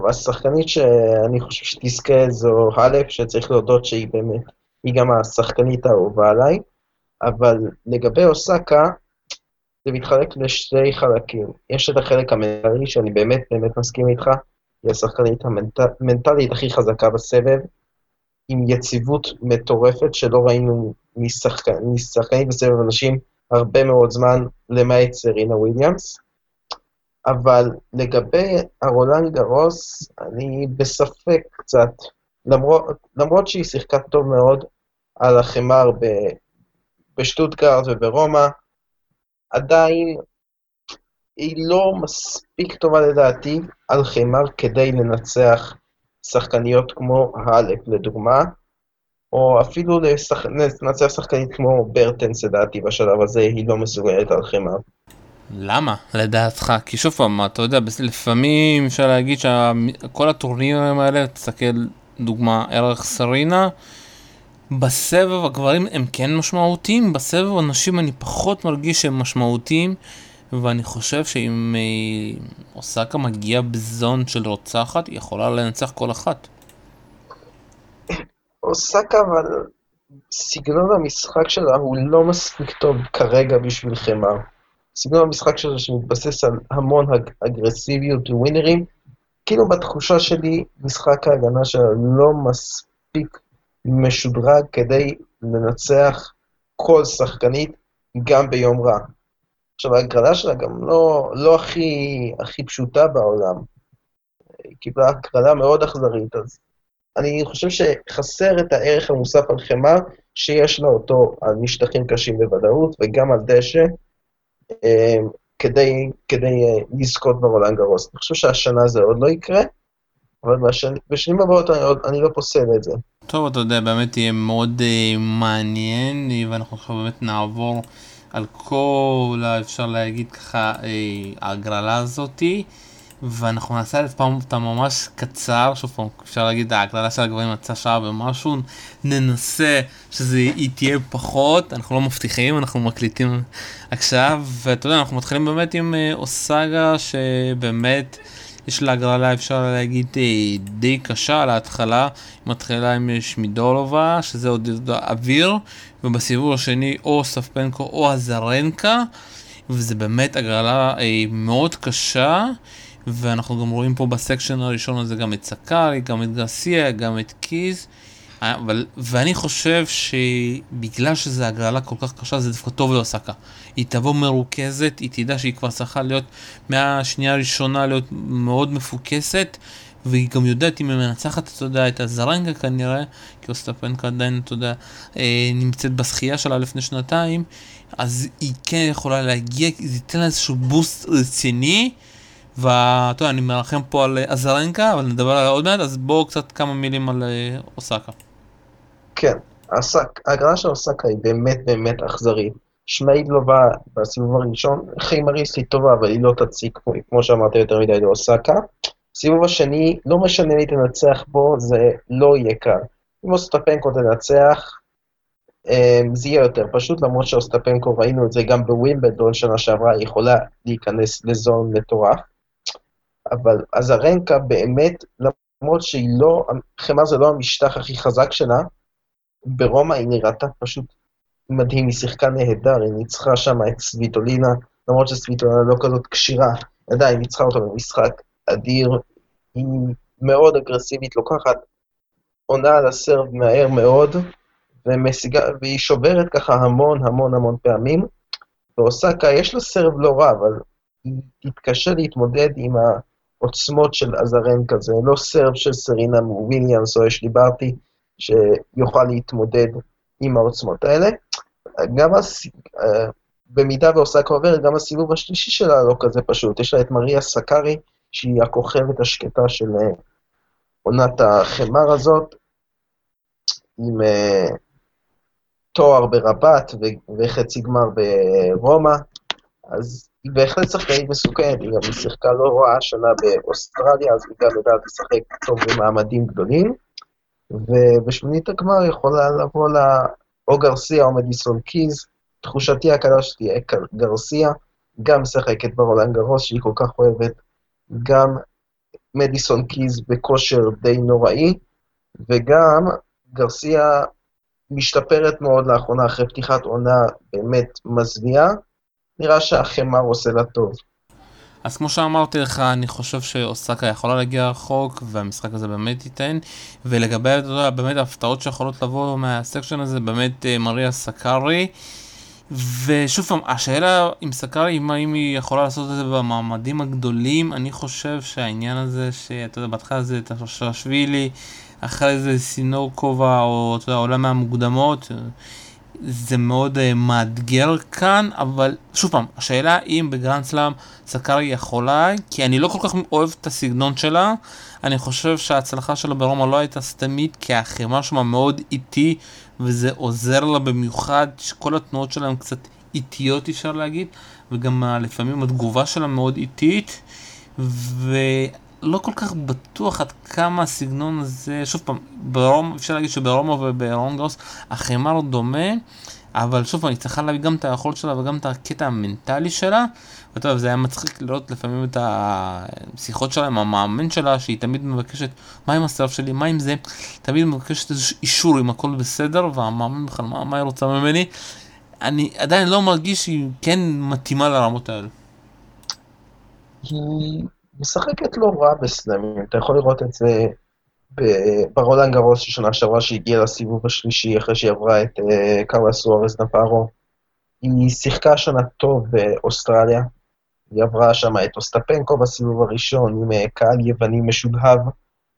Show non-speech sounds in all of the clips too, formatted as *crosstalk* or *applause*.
טוב, השחקנית שאני חושב שתזכה זו האלף, שצריך להודות שהיא באמת, היא גם השחקנית האהובה עליי, אבל לגבי אוסקה, זה מתחלק לשתי חלקים. יש את החלק המנטלי, שאני באמת באמת מסכים איתך, היא השחקנית המנטלית הכי חזקה בסבב, עם יציבות מטורפת שלא ראינו משחקנית בסבב אנשים הרבה מאוד זמן, למעט סרינה וויליאמס. אבל לגבי הרולנד גרוס, אני בספק קצת, למרות, למרות שהיא שיחקה טוב מאוד על החמר ב, בשטוטגרד וברומא, עדיין היא לא מספיק טובה לדעתי על חמר כדי לנצח שחקניות כמו האלף לדוגמה, או אפילו לנצח שחקנית כמו ברטנס לדעתי בשלב הזה, היא לא מסוגלת על חמר. למה, לדעתך? כי שוב פעם, אתה יודע, לפעמים אפשר להגיד שכל הטורנירים האלה, תסתכל, דוגמה, ערך סרינה, בסבב הגברים הם כן משמעותיים, בסבב הנשים אני פחות מרגיש שהם משמעותיים, ואני חושב שאם אה, אוסקה מגיעה בזון של רוצחת, היא יכולה לנצח כל אחת. אוסקה, אבל סגנון המשחק שלה הוא לא מספיק טוב כרגע בשביל חמר. סגנון המשחק שלה שמתבסס על המון אגרסיביות וווינרים, כאילו בתחושה שלי משחק ההגנה שלה לא מספיק משודרג כדי לנצח כל שחקנית גם ביום רע. עכשיו, ההגרלה שלה גם לא, לא הכי, הכי פשוטה בעולם. היא קיבלה הגרלה מאוד אכזרית, אז אני חושב שחסר את הערך המוסף על חמר, שיש לה אותו על משטחים קשים בוודאות, וגם על דשא, כדי, כדי אה, לזכות ברולנד גרוס. אני חושב שהשנה זה עוד לא יקרה, אבל בשנים הבאות אני, אני לא פוסל את זה. טוב, אתה יודע, באמת יהיה מאוד uh, מעניין, ואנחנו עכשיו באמת נעבור על כל, אפשר להגיד ככה, uh, ההגרלה הזאתי. ואנחנו נעשה את פעם אותה ממש קצר, שוב פעם, אפשר להגיד, ההגרלה של הגברים יצאה שעה ומשהו, ננסה שזה היא תהיה פחות, אנחנו לא מבטיחים, אנחנו מקליטים עכשיו, ואתה יודע, אנחנו מתחילים באמת עם uh, אוסגה שבאמת... יש לה הגרלה, אפשר להגיד, אה, די קשה על ההתחלה. מתחילה עם שמידולובה, שזה עוד אוויר, ובסיבוב השני או ספפנקו או הזרנקה, וזה באמת הגרלה אה, מאוד קשה. ואנחנו גם רואים פה בסקשן הראשון הזה גם את סקארי, גם את גרסיה, גם את קיז. אבל, ואני חושב שבגלל שזו הגרלה כל כך קשה, זה דווקא טוב לאוסקה. היא תבוא מרוכזת, היא תדע שהיא כבר צריכה להיות, מהשנייה הראשונה להיות מאוד מפוקסת, והיא גם יודעת אם היא מנצחת, אתה יודע, את הזרנגה כנראה, כי אוסטפנקה עדיין, אתה יודע, אה, נמצאת בשחייה שלה לפני שנתיים, אז היא כן יכולה להגיע, זה ייתן לה איזשהו בוסט רציני. ואתה יודע, אני מרחם פה על אזרנקה, אבל נדבר עליה עוד מעט, אז בואו קצת כמה מילים על אה, אוסקה. כן, ההגרלה של אוסקה היא באמת באמת אכזרית. שמיידלובה בסיבוב הראשון, חיימריסט טובה, אבל היא לא תציג, כמו שאמרת, יותר מדי לאוסקה. סיבוב השני, לא משנה מי תנצח בו, זה לא יהיה קל. אם אוסטפנקו תנצח, אמ, זה יהיה יותר פשוט, למרות שאוסטפנקו, ראינו את זה גם בווימבלדון שנה שעברה, היא יכולה להיכנס לזון מטורף. אבל אזרנקה באמת, למרות שהיא לא, חמר זה לא המשטח הכי חזק שלה, ברומא היא נראתה פשוט מדהים, היא שיחקה נהדר, היא ניצחה שם את סוויטולינה, למרות שסוויטולינה לא כזאת כשירה, עדיין ניצחה אותה במשחק אדיר, היא מאוד אגרסיבית, לוקחת עונה על הסרב מהר מאוד, ומשיגה, והיא שוברת ככה המון המון המון פעמים, ואוסקה יש לה סרב לא רע, אבל היא תתקשה להתמודד עם העוצמות של עזרן כזה, לא סרב של סרינה וויליאמס או אשלי ברטי, שיוכל להתמודד עם העוצמות האלה. גם הס... אה, במידה ואוסקה עוברת, גם הסיבוב השלישי שלה לא כזה פשוט. יש לה את מריה סקארי, שהיא הכוכבת השקטה של אה, עונת החמר הזאת, עם uh, תואר ברבת וחצי גמר ברומא, אז היא בהחלט שחקנית מסוכנת, היא גם שיחקה לא רעה השנה באוסטרליה, אז היא גם יודעת לשחק טוב במעמדים גדולים. ובשמינית הגמר יכולה לבוא לה או גרסיה או מדיסון קיז. תחושתי הקלה שתהיה גרסיה, גם משחקת ברולנד גרוס שהיא כל כך אוהבת, גם מדיסון קיז בכושר די נוראי, וגם גרסיה משתפרת מאוד לאחרונה אחרי פתיחת עונה באמת מזוויעה. נראה שהחמר עושה לה טוב. אז כמו שאמרתי לך, אני חושב שאוסקה יכולה להגיע רחוק, והמשחק הזה באמת ייתן. ולגבי, באמת ההפתעות שיכולות לבוא מהסקשן הזה, באמת אה, מריה סקארי. ושוב פעם, השאלה עם סקארי, אם היא יכולה לעשות את זה במעמדים הגדולים, אני חושב שהעניין הזה, שאתה יודע, בהתחלה זה את השבילי, אחרי זה סינורקובה, או אתה יודע, עולה מהמוקדמות. זה מאוד uh, מאתגר כאן, אבל שוב פעם, השאלה אם בגרנד סלאם סקארי יכולה, כי אני לא כל כך אוהב את הסגנון שלה, אני חושב שההצלחה שלה ברומא לא הייתה סתמית, כי החימה שמה מאוד איטי, וזה עוזר לה במיוחד, שכל התנועות שלה הן קצת איטיות אפשר להגיד, וגם לפעמים התגובה שלה מאוד איטית, ו... לא כל כך בטוח עד כמה הסגנון הזה, שוב פעם, ברום, אפשר להגיד שברומא וברונגוס החמר דומה, אבל שוב פעם, היא צריכה להביא גם את היכולת שלה וגם את הקטע המנטלי שלה. יודע, זה היה מצחיק לראות לפעמים את השיחות שלה עם המאמן שלה, שהיא תמיד מבקשת, מה עם הסרף שלי, מה עם זה, תמיד מבקשת איזה אישור אם הכל בסדר, והמאמן בכלל, מה, מה היא רוצה ממני? אני עדיין לא מרגיש שהיא כן מתאימה לרמות האלה. משחקת לא רע בסלאמים, אתה יכול לראות את זה ברולנד גרוס שנה שעברה שהגיעה לסיבוב השלישי אחרי שהיא עברה את קרלה סוארז נפארו. היא שיחקה שנה טוב באוסטרליה, היא עברה שם את אוסטפנקו בסיבוב הראשון עם uh, קהל יווני משולהב,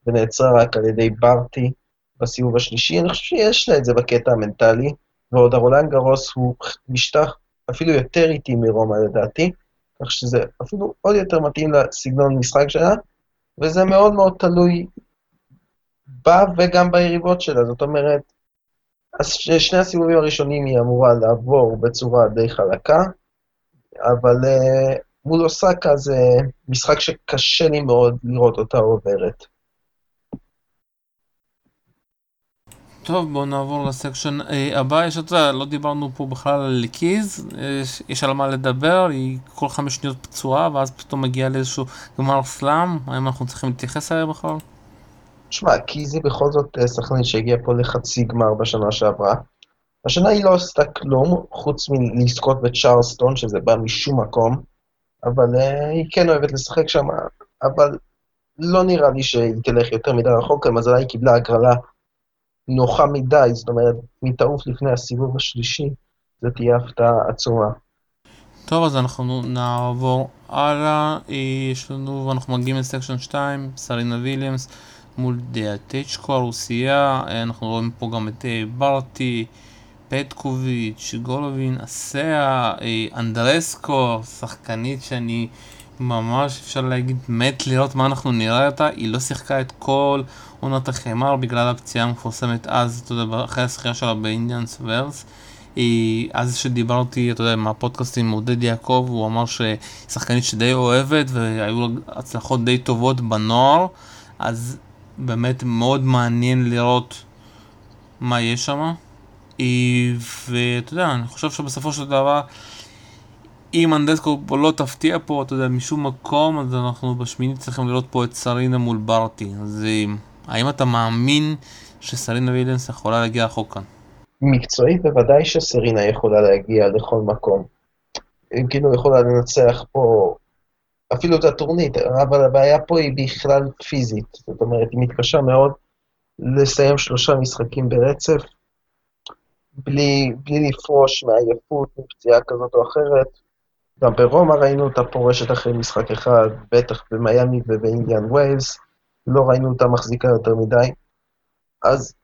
ונעצרה רק על ידי ברטי בסיבוב השלישי. אני חושב שיש לה את זה בקטע המנטלי, ועוד הרולנד גרוס הוא משטח אפילו יותר איטי מרומא לדעתי. כך שזה אפילו עוד יותר מתאים לסגנון משחק שלה, וזה מאוד מאוד תלוי בה וגם ביריבות שלה. זאת אומרת, שני הסיבובים הראשונים היא אמורה לעבור בצורה די חלקה, אבל uh, מול אוסקה זה משחק שקשה לי מאוד לראות אותה עוברת. טוב, בואו נעבור לסקשן uh, הבא. יש את זה, לא דיברנו פה בכלל על ליקיז, יש, יש על מה לדבר, היא כל חמש שניות פצועה, ואז פתאום מגיעה לאיזשהו גמר סלאם, האם אנחנו צריכים להתייחס אליה בכלל? תשמע, קיזי בכל זאת אה, שחקנית שהגיעה פה לחצי גמר בשנה שעברה. השנה היא לא עשתה כלום, חוץ מלזכות בצ'ארלסטון, שזה בא משום מקום, אבל uh, היא כן אוהבת לשחק שם, אבל לא נראה לי שהיא תלך יותר מדי רחוק, למזלה היא קיבלה הגרלה נוחה מדי, זאת אומרת, אם תעוף לפני הסיבוב השלישי, זו תהיה הפתעה עצומה. טוב, אז אנחנו נעבור הלאה, יש לנו, ואנחנו מגיעים לסקשן 2, סרינה ויליאמס מול דיאטצ'קו הרוסיה, אנחנו רואים פה גם את אה, ברטי, פטקוביץ', גולובין, אסיה, אה, אנדרסקו, שחקנית שאני ממש אפשר להגיד מת לראות מה אנחנו נראה אותה, היא לא שיחקה את כל עונת החמר בגלל הפציעה המפורסמת אז, אתה יודע, אחרי השחייה שלה באינדיאנס ורס. אז שדיברתי, אתה יודע, מהפודקאסט עם עודד יעקב, הוא אמר שהיא שחקנית שדי אוהבת והיו לה הצלחות די טובות בנוער, אז באמת מאוד מעניין לראות מה יש שם. ואתה יודע, אני חושב שבסופו של דבר אם אנדסקו לא תפתיע פה, אתה יודע, משום מקום, אז אנחנו בשמינית צריכים לראות פה את סרינה מול ברטי. אז אה, האם אתה מאמין שסרינה ויליאנס יכולה להגיע רחוק כאן? מקצועית בוודאי שסרינה יכולה להגיע לכל מקום. אם כאילו יכולה לנצח פה אפילו את הטורנית, אבל הבעיה פה היא בכלל פיזית. זאת אומרת, היא מתקשה מאוד לסיים שלושה משחקים ברצף, בלי, בלי לפרוש מעייפות, מפציעה כזאת או אחרת. גם ברומא ראינו אותה פורשת אחרי משחק אחד, בטח במיאמי ובאינדיאן ווילס, לא ראינו אותה מחזיקה יותר מדי. אז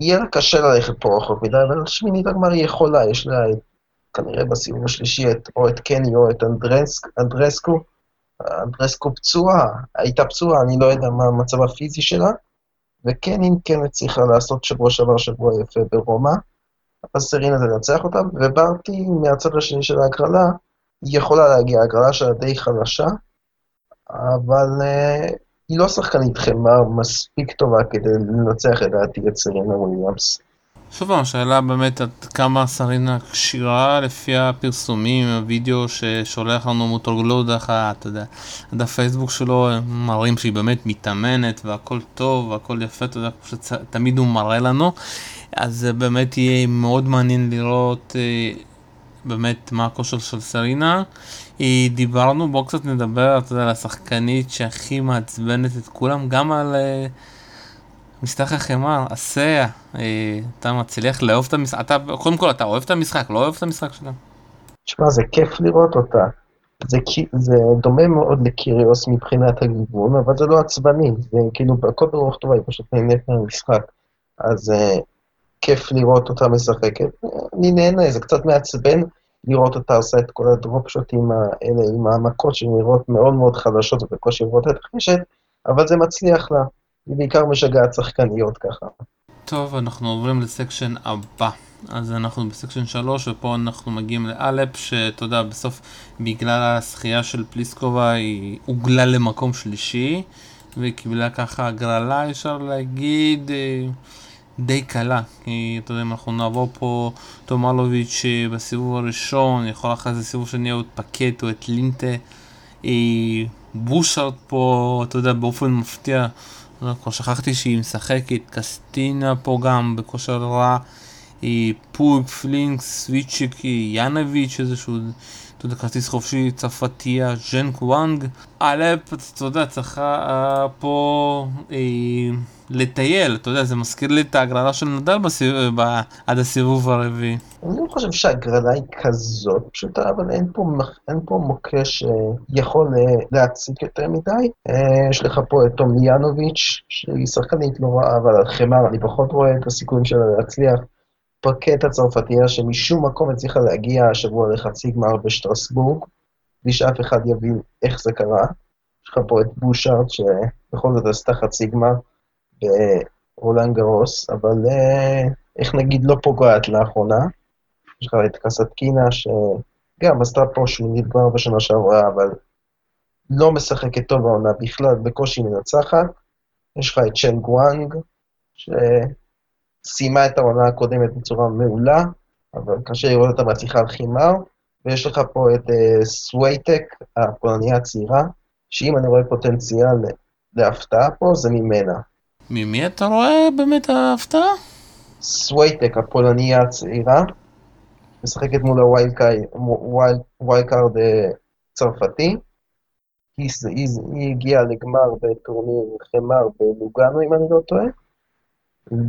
יהיה לה קשה ללכת פה רחוק מדי, אבל שמינית הגמר היא יכולה, יש לה כנראה בסיבוב השלישי את, או את קני או את אנדרסק, אנדרסקו. אנדרסקו פצועה, הייתה פצועה, אני לא יודע מה המצב הפיזי שלה, וקנין כן הצליחה לעשות שבוע שעבר שבוע יפה ברומא, אז סרינה תנצח אותה, וברטי מהצד השני של ההגרלה, היא יכולה להגיע, הגרלה שלה די חלשה, אבל uh, היא לא שחקנית חמר מספיק טובה כדי לנצח לדעתי את סרינה וויליאמס. שוב פעם, השאלה באמת עד כמה סרינה כשירה לפי הפרסומים, הווידאו ששולח לנו מוטורגלו דרך, אתה יודע, הדף פייסבוק שלו, מראים שהיא באמת מתאמנת והכל טוב והכל יפה, אתה יודע, שתמיד הוא מראה לנו, אז זה באמת יהיה מאוד מעניין לראות אה, באמת מה הכושר של סרינה. דיברנו, בואו קצת נדבר, אתה יודע, על השחקנית שהכי מעצבנת את כולם, גם על... אה, משטח החמר, הסאה, אה, אתה מצליח לאהוב את המשחק, אתה, קודם כל אתה אוהב את המשחק, לא אוהב את המשחק שלהם? תשמע, זה כיף לראות אותה. זה, זה דומה מאוד לקיריוס מבחינת הגיוון, אבל זה לא עצבני, זה כאילו, הכל ברוח טובה, היא פשוט נהנית מהמשחק. אז uh, כיף לראות אותה משחקת. אני נהנה, זה קצת מעצבן לראות אותה עושה את כל הדרופ שוטים האלה עם העמקות שנראות מאוד מאוד חדשות ובקושי עוברות את החשת, אבל זה מצליח לה. היא בעיקר משגעת שחקניות ככה. טוב, אנחנו עוברים לסקשן הבא. אז אנחנו בסקשן 3, ופה אנחנו מגיעים לאלפ, שאתה יודע, בסוף, בגלל הזכייה של פליסקובה, היא הוגלה למקום שלישי, והיא קיבלה ככה הגרלה, אפשר להגיד, אה, די קלה. כי אתה יודע, אם אנחנו נעבור פה תומלוביץ' אה, בסיבוב הראשון, יכול אחרי זה סיבוב שני או את פקט או את לינטה. אה, בושארט פה, אתה יודע, באופן מפתיע. כבר שכחתי שהיא משחקת, קסטינה פה גם בכושר רע, פוג, פלינקס, סוויצ'יק, יאנביץ', איזשהו, אתה יודע, כרטיס חופשי, צרפתיה, ז'נק וואנג. א', אתה יודע, צריכה אה, פה אה, לטייל, אתה יודע, זה מזכיר לי את ההגרלה של נדל בסיב... עד הסיבוב הרביעי. אני לא חושב שההגרלה היא כזאת פשוטה, אבל אין פה, אין פה מוקש שיכול אה, להציג יותר מדי. אה, יש לך פה את תום יאנוביץ', שהיא שחקנית לא רעה, אבל חמר אני פחות רואה את הסיכויים שלה להצליח. פרקט הצרפתייה שמשום מקום הצליחה להגיע השבוע לחצי גמר בשטרסבורג, בלי שאף אחד יבין איך זה קרה. יש לך פה את בושארד, שבכל זאת עשתה חצי גמר. ברולנד גרוס, אבל אה, איך נגיד לא פוגעת לאחרונה. יש לך את קסטקינה, שגם עשתה פה שמינית כבר בשנה שעברה, אבל לא משחקת טוב העונה בכלל, בקושי מנצחת. יש לך את צ'ן גואנג, שסיימה את העונה הקודמת בצורה מעולה, אבל קשה לראות אותה מצליחה על חימר. ויש לך פה את uh, סווייטק, הפולניה הצעירה, שאם אני רואה פוטנציאל להפתעה פה, זה ממנה. ממי אתה רואה באמת ההפתעה? סווייטק, הפולניה הצעירה, משחקת מול ה wild card אה, צרפתי. היא, היא, היא הגיעה לגמר בטורניר חמר בלוגנו, אם אני לא טועה,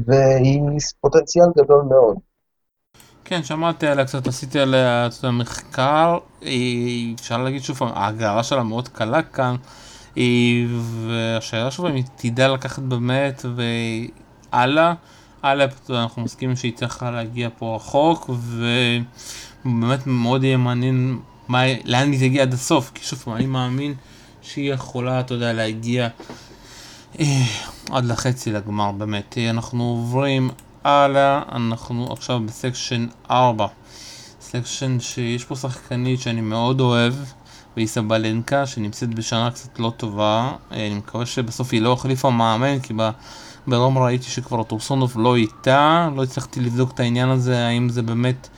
והיא פוטנציאל גדול מאוד. כן, שמעתי עליה קצת, עשיתי עליה מחקר, אפשר להגיד שוב פעם, ההגרלה שלה מאוד קלה כאן. והשאלה שוב אם היא תדע לקחת באמת והלאה, הלאה אנחנו מסכימים שהיא צריכה להגיע פה רחוק ובאמת מאוד יהיה מעניין מה, לאן היא תגיע עד הסוף כי שוב אני מאמין שהיא יכולה אתה יודע להגיע אה, עד לחצי לגמר באמת. אנחנו עוברים הלאה אנחנו עכשיו ב section 4 section שיש פה שחקנית שאני מאוד אוהב ארינה סבלנקה שנמצאת בשנה קצת לא טובה, אה, אני מקווה שבסוף היא לא החליפה מאמן כי ברום ראיתי שכבר טורסונוב לא איתה, לא הצלחתי לבדוק את העניין הזה, האם זה באמת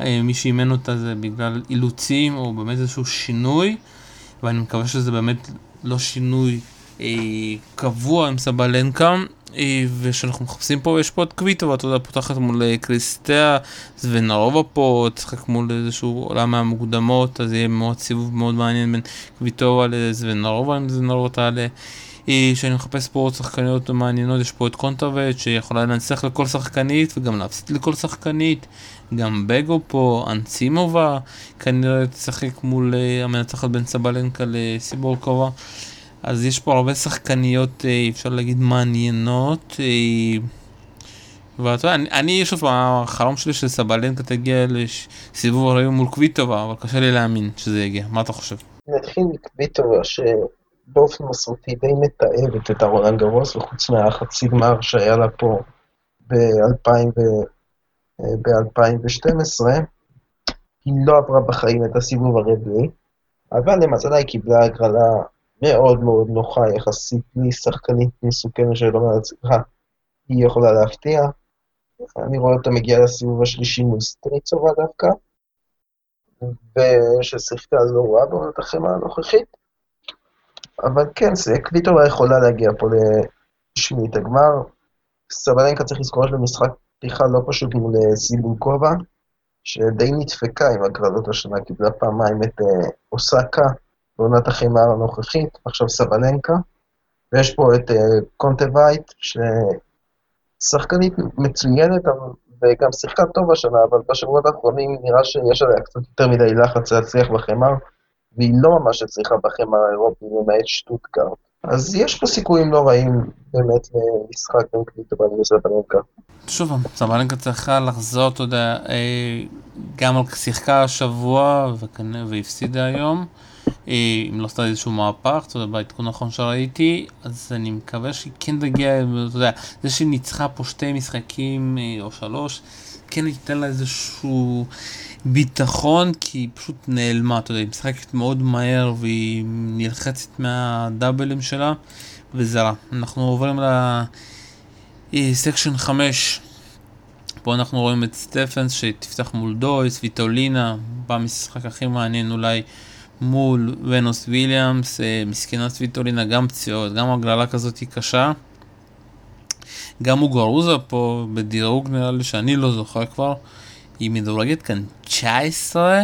אה, מי שאימן אותה זה בגלל אילוצים או באמת איזשהו שינוי. ואני מקווה שזה באמת לא שינוי אה, קבוע עם סבלנקה ושאנחנו מחפשים פה, יש פה את קוויטובה, אתה יודע, פותחת מול אה, קריסטיה, זוונרובה פה, תשחק מול איזשהו עולם מהמוקדמות, אז יהיה מאוד סיבוב מאוד מעניין בין קוויטובה לזוונרובה, אם זוונרובה תעלה. אה, שאני מחפש פה עוד שחקניות מעניינות, יש פה את קונטרווט שיכולה לנצח לכל שחקנית וגם להפסיד לכל שחקנית, גם בגו פה, אנצימובה כנראה תשחק מול המנצחת בין סבלנקה לסיבורקובה. אז יש פה הרבה שחקניות, אה, אפשר להגיד, מעניינות. אה, ואתה יודע, אני, אני שוב החלום שלי שסבלנקה תגיע לסיבוב הרעיון מול קוויטובה, אבל קשה לי להאמין שזה יגיע. מה אתה חושב? נתחיל מקוויטובה, שבאופן מסורתי די מתעבת את הרולנד גרוס, וחוץ מהחצי גמר שהיה לה פה ב-2012, אה, היא לא עברה בחיים את הסיבוב הרביעי, אבל למזלה היא קיבלה הגרלה מאוד מאוד נוחה יחסית, בלי שחקנית מסוכנת שלא מעצמך, היא יכולה להפתיע. אני רואה אותה מגיעה לסיבוב השלישי מול סטריצובה דווקא, וששיחקה לא רע בעונת החמה הנוכחית. אבל כן, קליטובה יכולה להגיע פה לשמינית הגמר. סבלנקה צריך לזכור שבמשחק פתיחה לא פשוט מול סיבולקובה, שדי נדפקה עם הגרלות השנה, קיבלה פעמיים את אה, אוסקה בעונת החימה הנוכחית, עכשיו סבלנקה, ויש פה את אה, קונטה וייט, ששחקנית מצוינת, וגם שיחקה טוב השנה, אבל בשבועות האחרונים נראה שיש עליה קצת יותר מדי לחץ להצליח בחמר, והיא לא ממש הצליחה בחמר האירופי, למעט שטוטגארט. אז יש פה סיכויים לא רעים באמת למשחק בין קליטובל וסבלנקה. שוב, סבלנקה צריכה לחזור, אתה יודע, אה, גם שיחקה השבוע והפסידה היום. אה, אם לא עשתה איזשהו מהפך, אתה יודע, בעדכון האחרון שראיתי, אז אני מקווה שהיא כן תגיע, אתה יודע, זה שהיא ניצחה פה שתי משחקים אה, או שלוש, כן ייתן לה איזשהו ביטחון, כי היא פשוט נעלמה, אתה יודע, היא משחקת מאוד מהר והיא נלחצת מהדאבלים שלה, וזה רע. אנחנו עוברים ל section 5. פה אנחנו רואים את סטיבנס שתפתח מול דויס, סוויטולינה, במשחק הכי מעניין אולי מול ונוס וויליאמס, אה, מסכנה סוויטולינה, גם פציעות, גם הגרלה כזאת היא קשה. גם מוגרוזה פה בדירוג נראה לי שאני לא זוכר כבר, היא מדורגת כאן 19,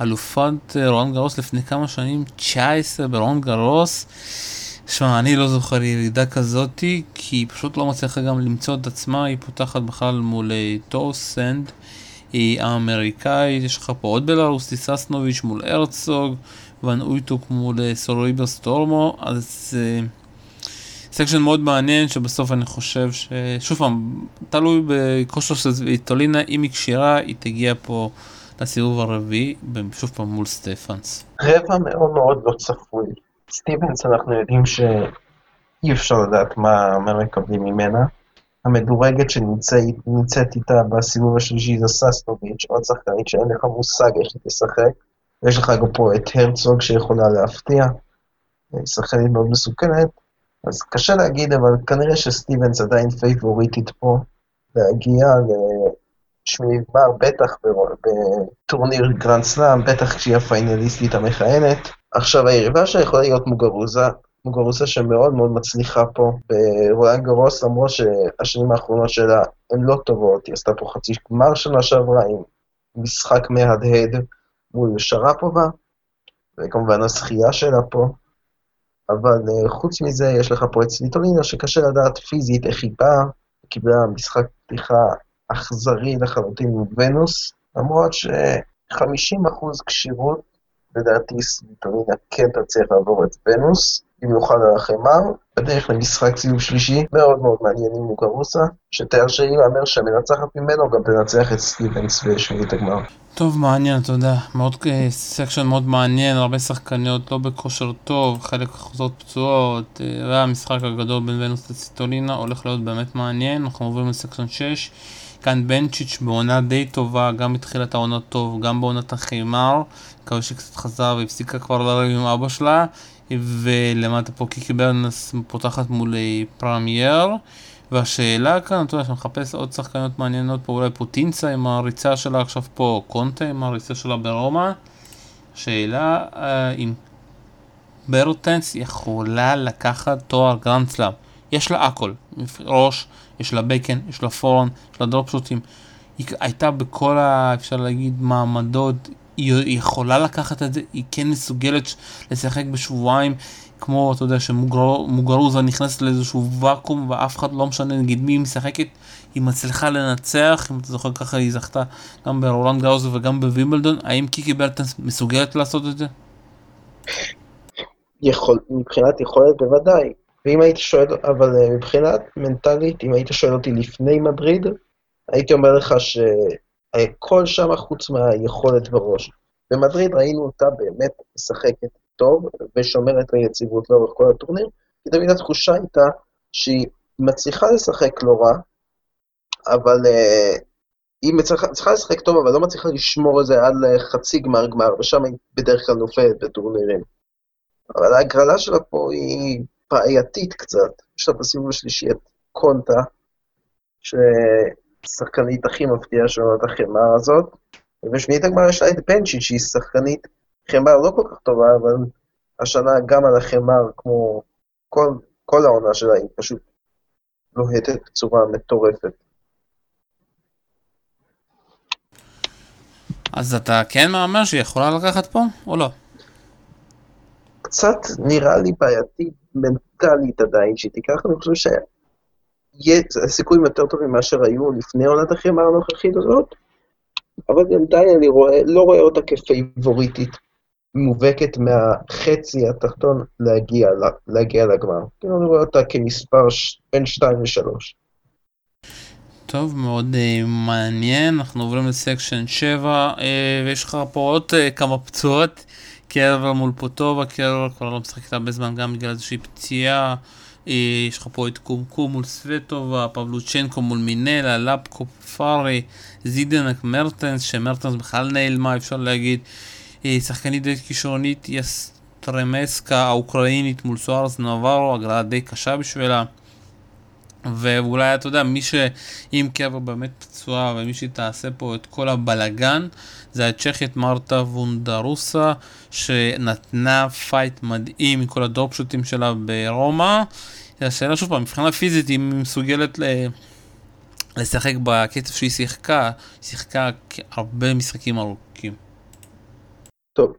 אלופת אה, רון גרוס לפני כמה שנים, 19 ברון גרוס. שמע, אני לא זוכר ירידה כזאתי, כי היא פשוט לא מצליחה גם למצוא את עצמה, היא פותחת בכלל מול טוסנד. אה, היא האמריקאית, יש לך פה עוד בלארוס, טיססנוביץ' מול הרצוג, ון אויטוק מול אה, סורויבר סטורמו, אז section אה, מאוד מעניין שבסוף אני חושב ש... שוב פעם, תלוי בכושר של סביטולינה, אם היא כשירה, היא תגיע פה לסיבוב הרביעי, שוב פעם מול סטיבנס. רבע מאוד מאוד לא צפוי. סטיבנס אנחנו יודעים שאי אפשר לדעת מה, מה מקבלים ממנה. המדורגת שנמצאת איתה בסיבוב השלישי זה ססטוביץ', עוד שחקנית שאין לך מושג איך היא תשחק. יש לך גם פה את הרצוג שיכולה להפתיע, שחקנית מאוד מסוכנת, אז קשה להגיד, אבל כנראה שסטיבנס עדיין פייבוריטית פה להגיע לשמינית גמר, בטח בטורניר גרנד סלאם, בטח כשהיא הפיינליסטית המכהנת. עכשיו, היריבה שלה יכולה להיות מוגרוזה, מוגרוסה שמאוד מאוד מצליחה פה ברולנד גרוס, למרות שהשנים האחרונות שלה הן לא טובות, היא עשתה פה חצי גמר שנה שעברה עם משחק מהדהד מול שרפובה, וכמובן הזכייה שלה פה. אבל uh, חוץ מזה, יש לך פה את סליטולינה, שקשה לדעת פיזית איך היא באה, קיבלה משחק פתיחה אכזרי לחלוטין מוונוס, למרות ש-50% כשירות, לדעתי סליטולינה כן תצליח לעבור את ונוס. במיוחד על החמר, בדרך למשחק סיום שלישי, מאוד מאוד מעניין עם מוקרוסה, לי להמר שהמנצחת ממנו גם תנצח את סטיבנס בשמינית הגמר. טוב, מעניין, יודע, מאוד section מאוד מעניין, הרבה שחקניות לא בכושר טוב, חלק חוזרות פצועות, זה המשחק הגדול בין ונוס לסביטולינה, הולך להיות באמת מעניין, אנחנו עוברים ל section 6. כאן בנצ'יץ' בעונה די טובה, גם בתחילת העונה טוב, גם בעונת החימר, מקווה שקצת חזר והפסיקה כבר לריב עם אבא שלה, ולמטה פה קיקי ברטנס פותחת מול אה, פרמנטייה. והשאלה כאן, אתה יודע, שאני מחפש עוד שחקניות מעניינות פה, אולי פוטינצבה עם הריצה שלה עכשיו פה, קונטה עם הריצה שלה ברומא. שאלה אה, אם ברטנס יכולה לקחת תואר גרנד סלאם. יש לה הכל, ראש, יש לה backhand, יש לה forehand, יש לה דרופשוטים. היא הייתה בכל ה... אפשר להגיד מעמדות, היא יכולה לקחת את זה, היא כן מסוגלת לשחק בשבועיים, כמו, אתה יודע, שמוגרוזה נכנסת לאיזשהו ואקום ואף אחד לא משנה נגיד מי היא משחקת, היא מצליחה לנצח, אם אתה זוכר ככה היא זכתה גם ברולנד גאוזר וגם בווימבלדון, האם קיקי ברטנס מסוגלת לעשות את זה? יכול, מבחינת יכולת בוודאי, ואם היית שואל, אבל אה, מבחינת מנטלית, אם היית שואל אותי לפני מדריד, הייתי אומר לך ש... הכל שם חוץ מהיכולת בראש. במדריד ראינו אותה באמת משחקת טוב ושומרת ליציבות לאורך כל הטורניר, כי תמיד התחושה הייתה שהיא מצליחה לשחק לא רע, אבל uh, היא מצליחה, מצליחה לשחק טוב, אבל לא מצליחה לשמור את זה עד לחצי גמר גמר, ושם היא בדרך כלל נופלת בטורנירים. אבל ההגרלה שלה פה היא בעייתית קצת. יש לה בסיבוב השלישי את קונטה, ש... השחקנית הכי מפתיעה של עונת החמר הזאת. ובשמינית הגמר יש לה את בנצ'י, שהיא שחקנית חמר לא כל כך טובה, אבל השנה גם על החמר, כמו כל, כל העונה שלה, היא פשוט לוהטת בצורה מטורפת. אז אתה כן מהמר שהיא יכולה לקחת פה, או לא? קצת נראה לי בעייתי מנטלית עדיין שהיא תיקח, אני חושב שהסיכויים יותר טובים מאשר היו לפני עונת החמר הנוכחית הזאת, אבל עדיין אני רואה, לא רואה אותה כפייבוריטית מובהקת מהחצי התחתון להגיע, להגיע לגמר. כאילו אני רואה אותה כמספר. בין 2 ל-3. טוב, מאוד uh, מעניין, אנחנו עוברים לסקשן 7, uh, ויש לך פה עוד uh, כמה פצועות, קרבר מול פוטובה, קרבר כבר לא משחקת הרבה זמן גם בגלל איזושהי פציעה, יש לך פה את קומקום מול סווטובה, פבלוצ'נקו מול מינלה, לפקו פארי, זידנק מרטנס, שמרטנס בכלל נעלמה, אפשר להגיד, אה, שחקנית די כישרונית, יסטרמסקה האוקראינית מול סוארס נבארו, הגרלה די קשה בשבילה. ואולי אתה יודע, מי שאם קרבר באמת פצועה ומי שתעשה פה את כל הבלגן זה הצ'כית מרקטה וונדרושובה שנתנה פייט מדהים מכל הדרופשוטים שלה ברומא. השאלה שוב פעם, מבחינה פיזית היא מסוגלת ל... לשחק בקצב שהיא שיחקה, היא שיחקה הרבה משחקים ארוכים. טוב,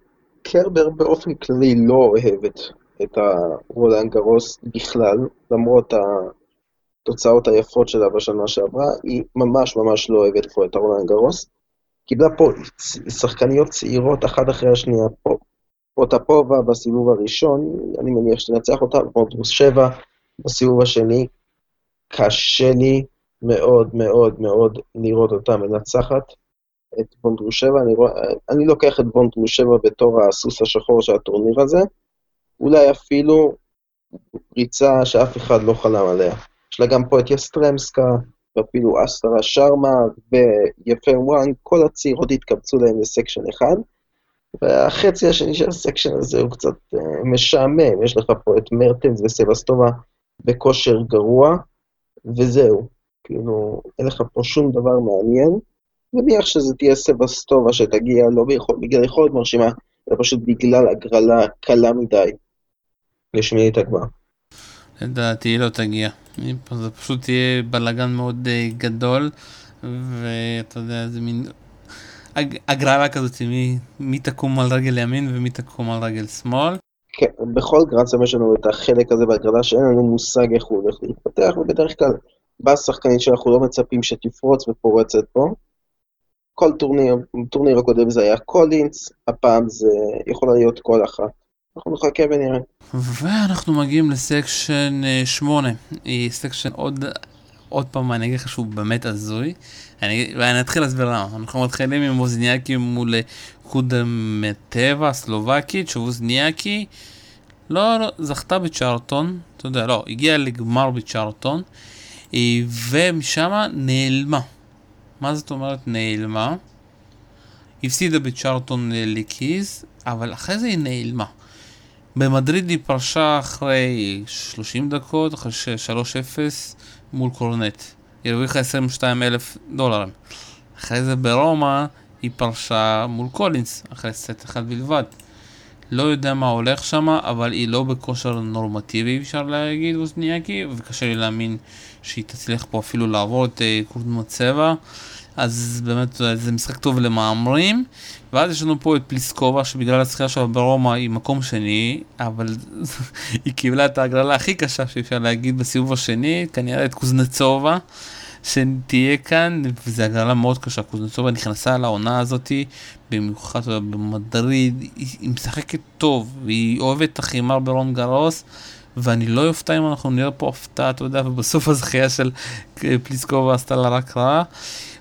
קרבר באופן כללי לא אוהבת את הרולנד גרוס בכלל, למרות ה... התוצאות היפות שלה בשנה שעברה, היא ממש ממש לא אוהבת פה את הרולנד גרוס. קיבלה פה שחקניות צעירות אחת אחרי השנייה פה. פוטפובה בסיבוב הראשון, אני מניח שתנצח אותה, וונדרוס 7 בסיבוב השני. קשה לי מאוד מאוד מאוד לראות אותה מנצחת את וונדרושובה. אני, רוא... אני לוקח את וונדרושובה בתור הסוס השחור של הטורניר הזה. אולי אפילו ריצה שאף אחד לא חלם עליה. יש לה גם פה את יסטרמסקה, ואפילו אסטרה שרמה ויאפן וואנג, כל הצעירות התקבצו להם ל section אחד. והחצי השני של ה section הזה הוא קצת אה, משעמם, יש לך פה את מרטנס וסבסטובה בכושר גרוע, וזהו. כאילו, אין לך פה שום דבר מעניין. נניח שזה תהיה סבסטובה שתגיע לא ביכול, בגלל יכולת מרשימה, אלא פשוט בגלל הגרלה קלה מדי לשמינית הגמר. לדעתי לא תגיע. זה פשוט יהיה בלאגן מאוד uh, גדול, ואתה יודע, זה מין הגרלה כזאת, מי, מי תקום על רגל ימין ומי תקום על רגל שמאל. כן, בכל גרנד סלאם יש לנו את החלק הזה בהגרלה שאין לנו מושג איך הוא הולך להתפתח, ובדרך כלל באה שחקנית שאנחנו לא מצפים שתפרוץ ופורצת פה. כל טורניר, טורניר הקודם זה היה קולינס, הפעם זה יכול להיות כל אחת. אנחנו נחכה ונראה. ואנחנו מגיעים ל section 8. היא section עוד, עוד פעם, אני אגיד לך שהוא באמת הזוי. אני, ואני אתחיל להסביר למה. אנחנו מתחילים עם ווזניאקי מול קודמטבה הסלובקית, שווזניאקי לא, לא, זכתה בצ'ארטון, אתה יודע, לא, הגיעה לגמר בצ'ארטון, ומשם נעלמה. מה זאת אומרת נעלמה? הפסידה בצ'ארטון לקיז, אבל אחרי זה היא נעלמה. במדריד היא פרשה אחרי 30 דקות, אחרי 3-0 מול קורנט. היא הרוויחה 22 אלף דולרים. אחרי זה ברומא היא פרשה מול קולינס, אחרי סט אחד בלבד. לא יודע מה הולך שם, אבל היא לא בכושר נורמטיבי אפשר להגיד, אוזניאקי, וקשה לי להאמין שהיא תצליח פה אפילו לעבור את uh, קורדמו צבע. אז באמת זה משחק טוב למאמרים. ואז יש לנו פה את פליסקובה, שבגלל הזכייה שלה ברומא היא מקום שני, אבל *laughs* היא קיבלה את ההגרלה הכי קשה שאפשר להגיד בסיבוב השני, כנראה את קוזנצובה, שתהיה כאן, וזו הגרלה מאוד קשה. קוזנצובה נכנסה לעונה הזאתי, במיוחד במדריד, היא משחקת טוב, והיא אוהבת את החימר ברון גרוס. ואני לא אופתע אם אנחנו נראה פה הפתעה, אתה יודע, ובסוף הזכייה של פליסקובה עשתה לה רק רע.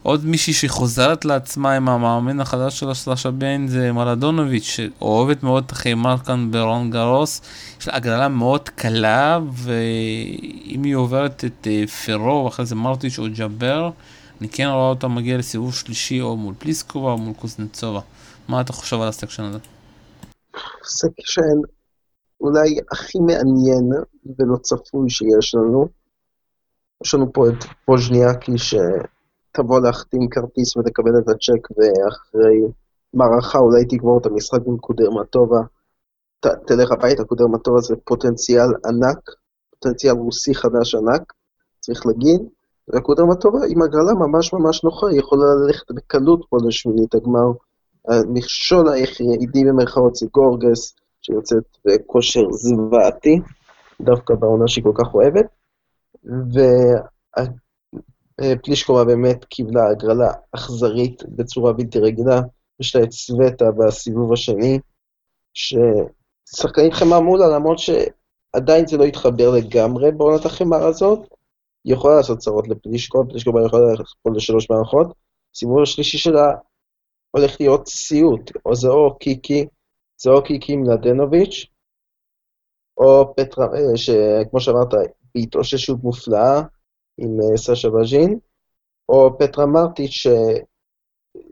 עוד מישהי שחוזרת לעצמה עם המאמן החדש של סלאשה ביין זה מרדונוביץ' שאוהבת מאוד את החימר כאן ברון גרוס. יש לה הגרלה מאוד קלה ואם היא עוברת את אה, פרו ואחרי זה מרטיץ' או ג'אבר אני כן רואה אותה מגיע לסיבוב שלישי או מול פליסקובה או מול קוזנצובה. מה אתה חושב על ה section הזה? section אולי הכי מעניין ולא צפוי שיש לנו. יש לנו פה את ווזניאקי ש... תבוא להחתים כרטיס ותקבל את הצ'ק, ואחרי מערכה אולי תגמור את המשחק עם קודרמטובה. ת, תלך הביתה, קודרמטובה זה פוטנציאל ענק, פוטנציאל רוסי חדש ענק, צריך להגיד. וקודרמטובה עם הגרלה ממש ממש נוחה, היא יכולה ללכת בקלות פה לשמינית הגמר. המכשול היחידי במרכאות זה גורגס, שיוצאת בכושר זוועתי, דווקא בעונה שהיא כל כך אוהבת. ופלישקובה באמת קיבלה הגרלה אכזרית בצורה בלתי רגילה. יש לה את סווטה בסיבוב השני, ששחקנית חמר מולה, למרות שעדיין זה לא התחבר לגמרי בעונת החמר הזאת, היא יכולה לעשות צרות לפלישקובה, פלישקובה יכולה ללכת פה לשלוש מערכות. סיבוב השלישי שלה הולך להיות סיוט, או זה או קיקי, זה או קיקי מלדנוביץ', או פטרה, אה, שכמו שאמרת, בהתאוששות מופלאה עם אה, סשה בז'ין, או פטרה מרטיץ'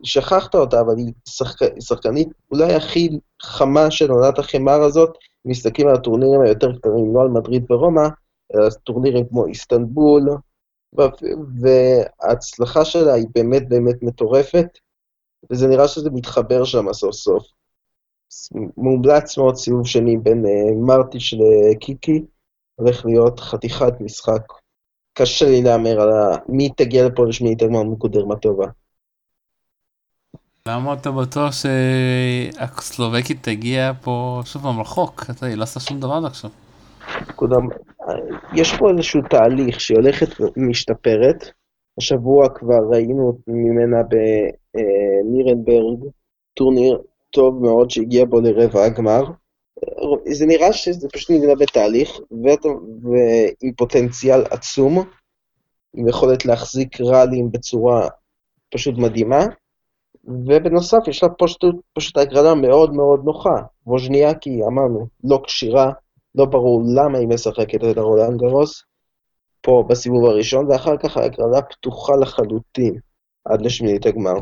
ששכחת אותה, אבל היא שחק... שחקנית אולי הכי חמה של עונת החמר הזאת, מסתכלים על הטורנירים היותר קטנים, לא על מדריד ורומא, אלא טורנירים כמו איסטנבול, וההצלחה שלה היא באמת באמת מטורפת, וזה נראה שזה מתחבר שם סוף סוף. מומלץ מאוד סיבוב שני בין uh, מרטיש לקיקי, הולך להיות חתיכת משחק. קשה לי להמר על מי תגיע לפה לשמינית הגמר מקודרמטובה. למה אתה בטוח שהסלובקית תגיע פה שוב פעם רחוק? היא לא עושה שום דבר עד עכשיו. יש פה איזשהו תהליך שהיא הולכת ומשתפרת. השבוע כבר ראינו ממנה בנירנברג, טורניר טוב מאוד שהגיע בו לרבע הגמר. זה נראה שזה פשוט נגלה בתהליך, ועם פוטנציאל עצום, עם יכולת להחזיק ראלים בצורה פשוט מדהימה, ובנוסף יש לה פשוט, פשוט הגרלה מאוד מאוד נוחה. ווז'ניאקי, אמרנו, לא כשירה, לא ברור למה היא משחקת את הרולנד גרוס, פה בסיבוב הראשון, ואחר כך ההגרלה פתוחה לחלוטין עד לשמינית הגמר.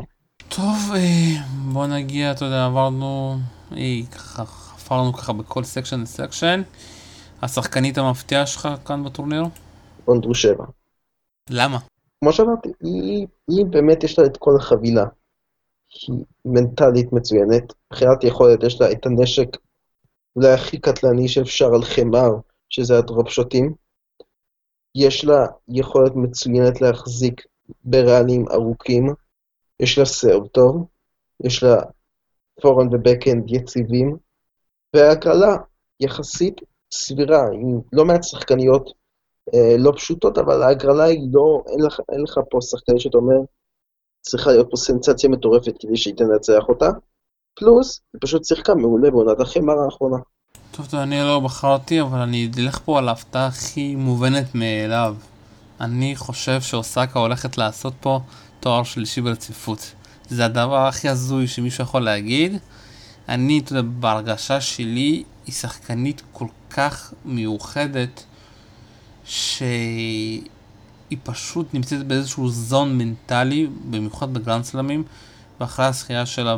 טוב, אה, בוא נגיע, אתה יודע, עברנו, אי, אה, ככה, חפרנו ככה בכל section ל section. השחקנית המפתיעה שלך כאן בטורניר? וונדרושובה. למה? כמו שאמרתי, היא, היא באמת יש לה את כל החבילה. היא מנטלית מצוינת, מבחינת יכולת, יש לה את הנשק אולי הכי קטלני שאפשר על חמר, שזה הדרופשוטים. יש לה יכולת מצוינת להחזיק ברעלים ארוכים, יש לה סרב טוב, יש לה פורן ובקאנד יציבים, והקלה יחסית סבירה, עם לא מעט שחקניות אה, לא פשוטות, אבל ההגרלה היא לא, אין לך, אין לך פה שחקנים שאתה אומר, צריכה להיות פה סנסציה מטורפת כדי שהיא תנצח אותה. פלוס, היא פשוט שיחקה מעולה בעונת החמר האחרונה. טוב, טוב, אני לא בחרתי, אבל אני אלך פה על ההפתעה הכי מובנת מאליו. אני חושב שאוסקה הולכת לעשות פה תואר שלישי ברציפות. זה הדבר הכי הזוי שמישהו יכול להגיד. אני, אתה יודע, בהרגשה שלי, היא שחקנית כל כך מיוחדת, שהיא פשוט נמצאת באיזשהו זון מנטלי, במיוחד בגרנדסלמים, ואחרי הזכייה שלה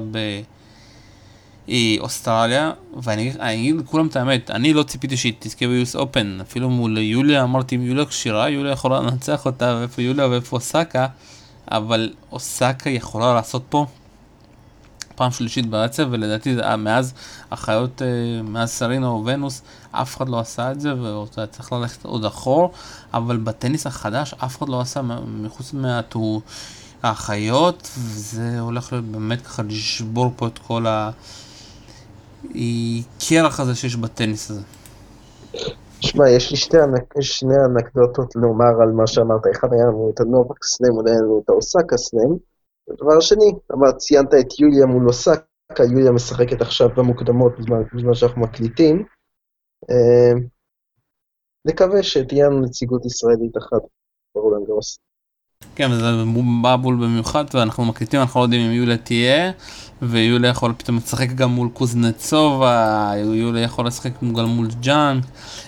באוסטרליה, ואני אגיד לכולם את האמת, אני לא ציפיתי שהיא תזכה ביוס אופן, אפילו מול יוליה אמרתי אם יוליה כשירה, יוליה יכולה לנצח אותה, ואיפה יוליה ואיפה אוסקה, אבל אוסקה יכולה לעשות פה פעם שלישית ברצף, ולדעתי מאז החיות, אה, מאז סרינה או ונוס, אף אחד לא עשה את זה, ואתה צריך ללכת עוד אחור, אבל בטניס החדש אף אחד לא עשה מחוץ מהטור. החיות, וזה הולך להיות באמת ככה לשבור פה את כל הקרח הזה שיש בטניס הזה. שמע, יש לי שתי אנק... שני אנקדוטות לומר על מה שאמרת. אחד היה לנו את הנובק סלם, עוד היה לנו את האוסקה סלם. הדבר השני, אבל ציינת את יוליה מול אוסקה, יוליה משחקת עכשיו במוקדמות בזמן, בזמן שאנחנו מקליטים. אה, נקווה שתהיה לנו נציגות ישראלית אחת ברולנד גרוס. כן, זה בא בול במיוחד, ואנחנו מקליטים, אנחנו לא יודעים אם יוליה תהיה, ויוליה יכול פתאום לשחק גם מול קוזנצובה, יוליה יכול לשחק גם מול ג'אן,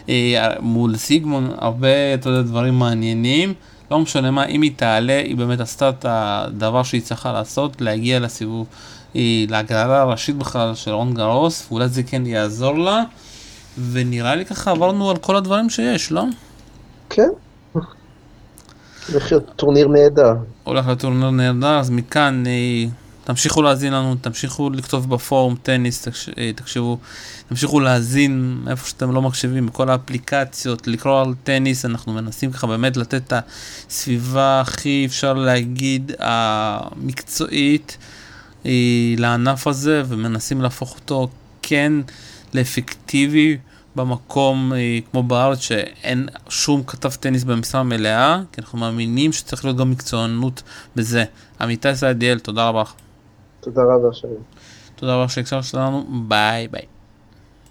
אה, מול סיגמון, הרבה, אתה יודע, דברים מעניינים. לא משנה מה, אם היא תעלה, היא באמת עשתה את הדבר שהיא צריכה לעשות, להגיע לסיבוב, להגרלה הראשית בכלל של רולנד גרוס, ואולי זה כן יעזור לה, ונראה לי ככה עברנו על כל הדברים שיש, לא? כן. הולך להיות טורניר נהדר. הולך להיות טורניר נהדר, אז מכאן אה, תמשיכו להאזין לנו, תמשיכו לכתוב בפורום טניס, אה, תקשיבו, תמשיכו להאזין איפה שאתם לא מקשיבים, בכל האפליקציות, לקרוא על טניס, אנחנו מנסים ככה באמת לתת את הסביבה הכי, אפשר להגיד, המקצועית אה, לענף הזה, ומנסים להפוך אותו כן לאפקטיבי. במקום אה, כמו בארץ שאין שום כתב טניס במשרה מלאה, כי אנחנו מאמינים שצריך להיות גם מקצוענות בזה. עמיתי סעדיאל, תודה רבה. תודה רבה, שלום. תודה רבה שהקשבת לנו, ביי ביי.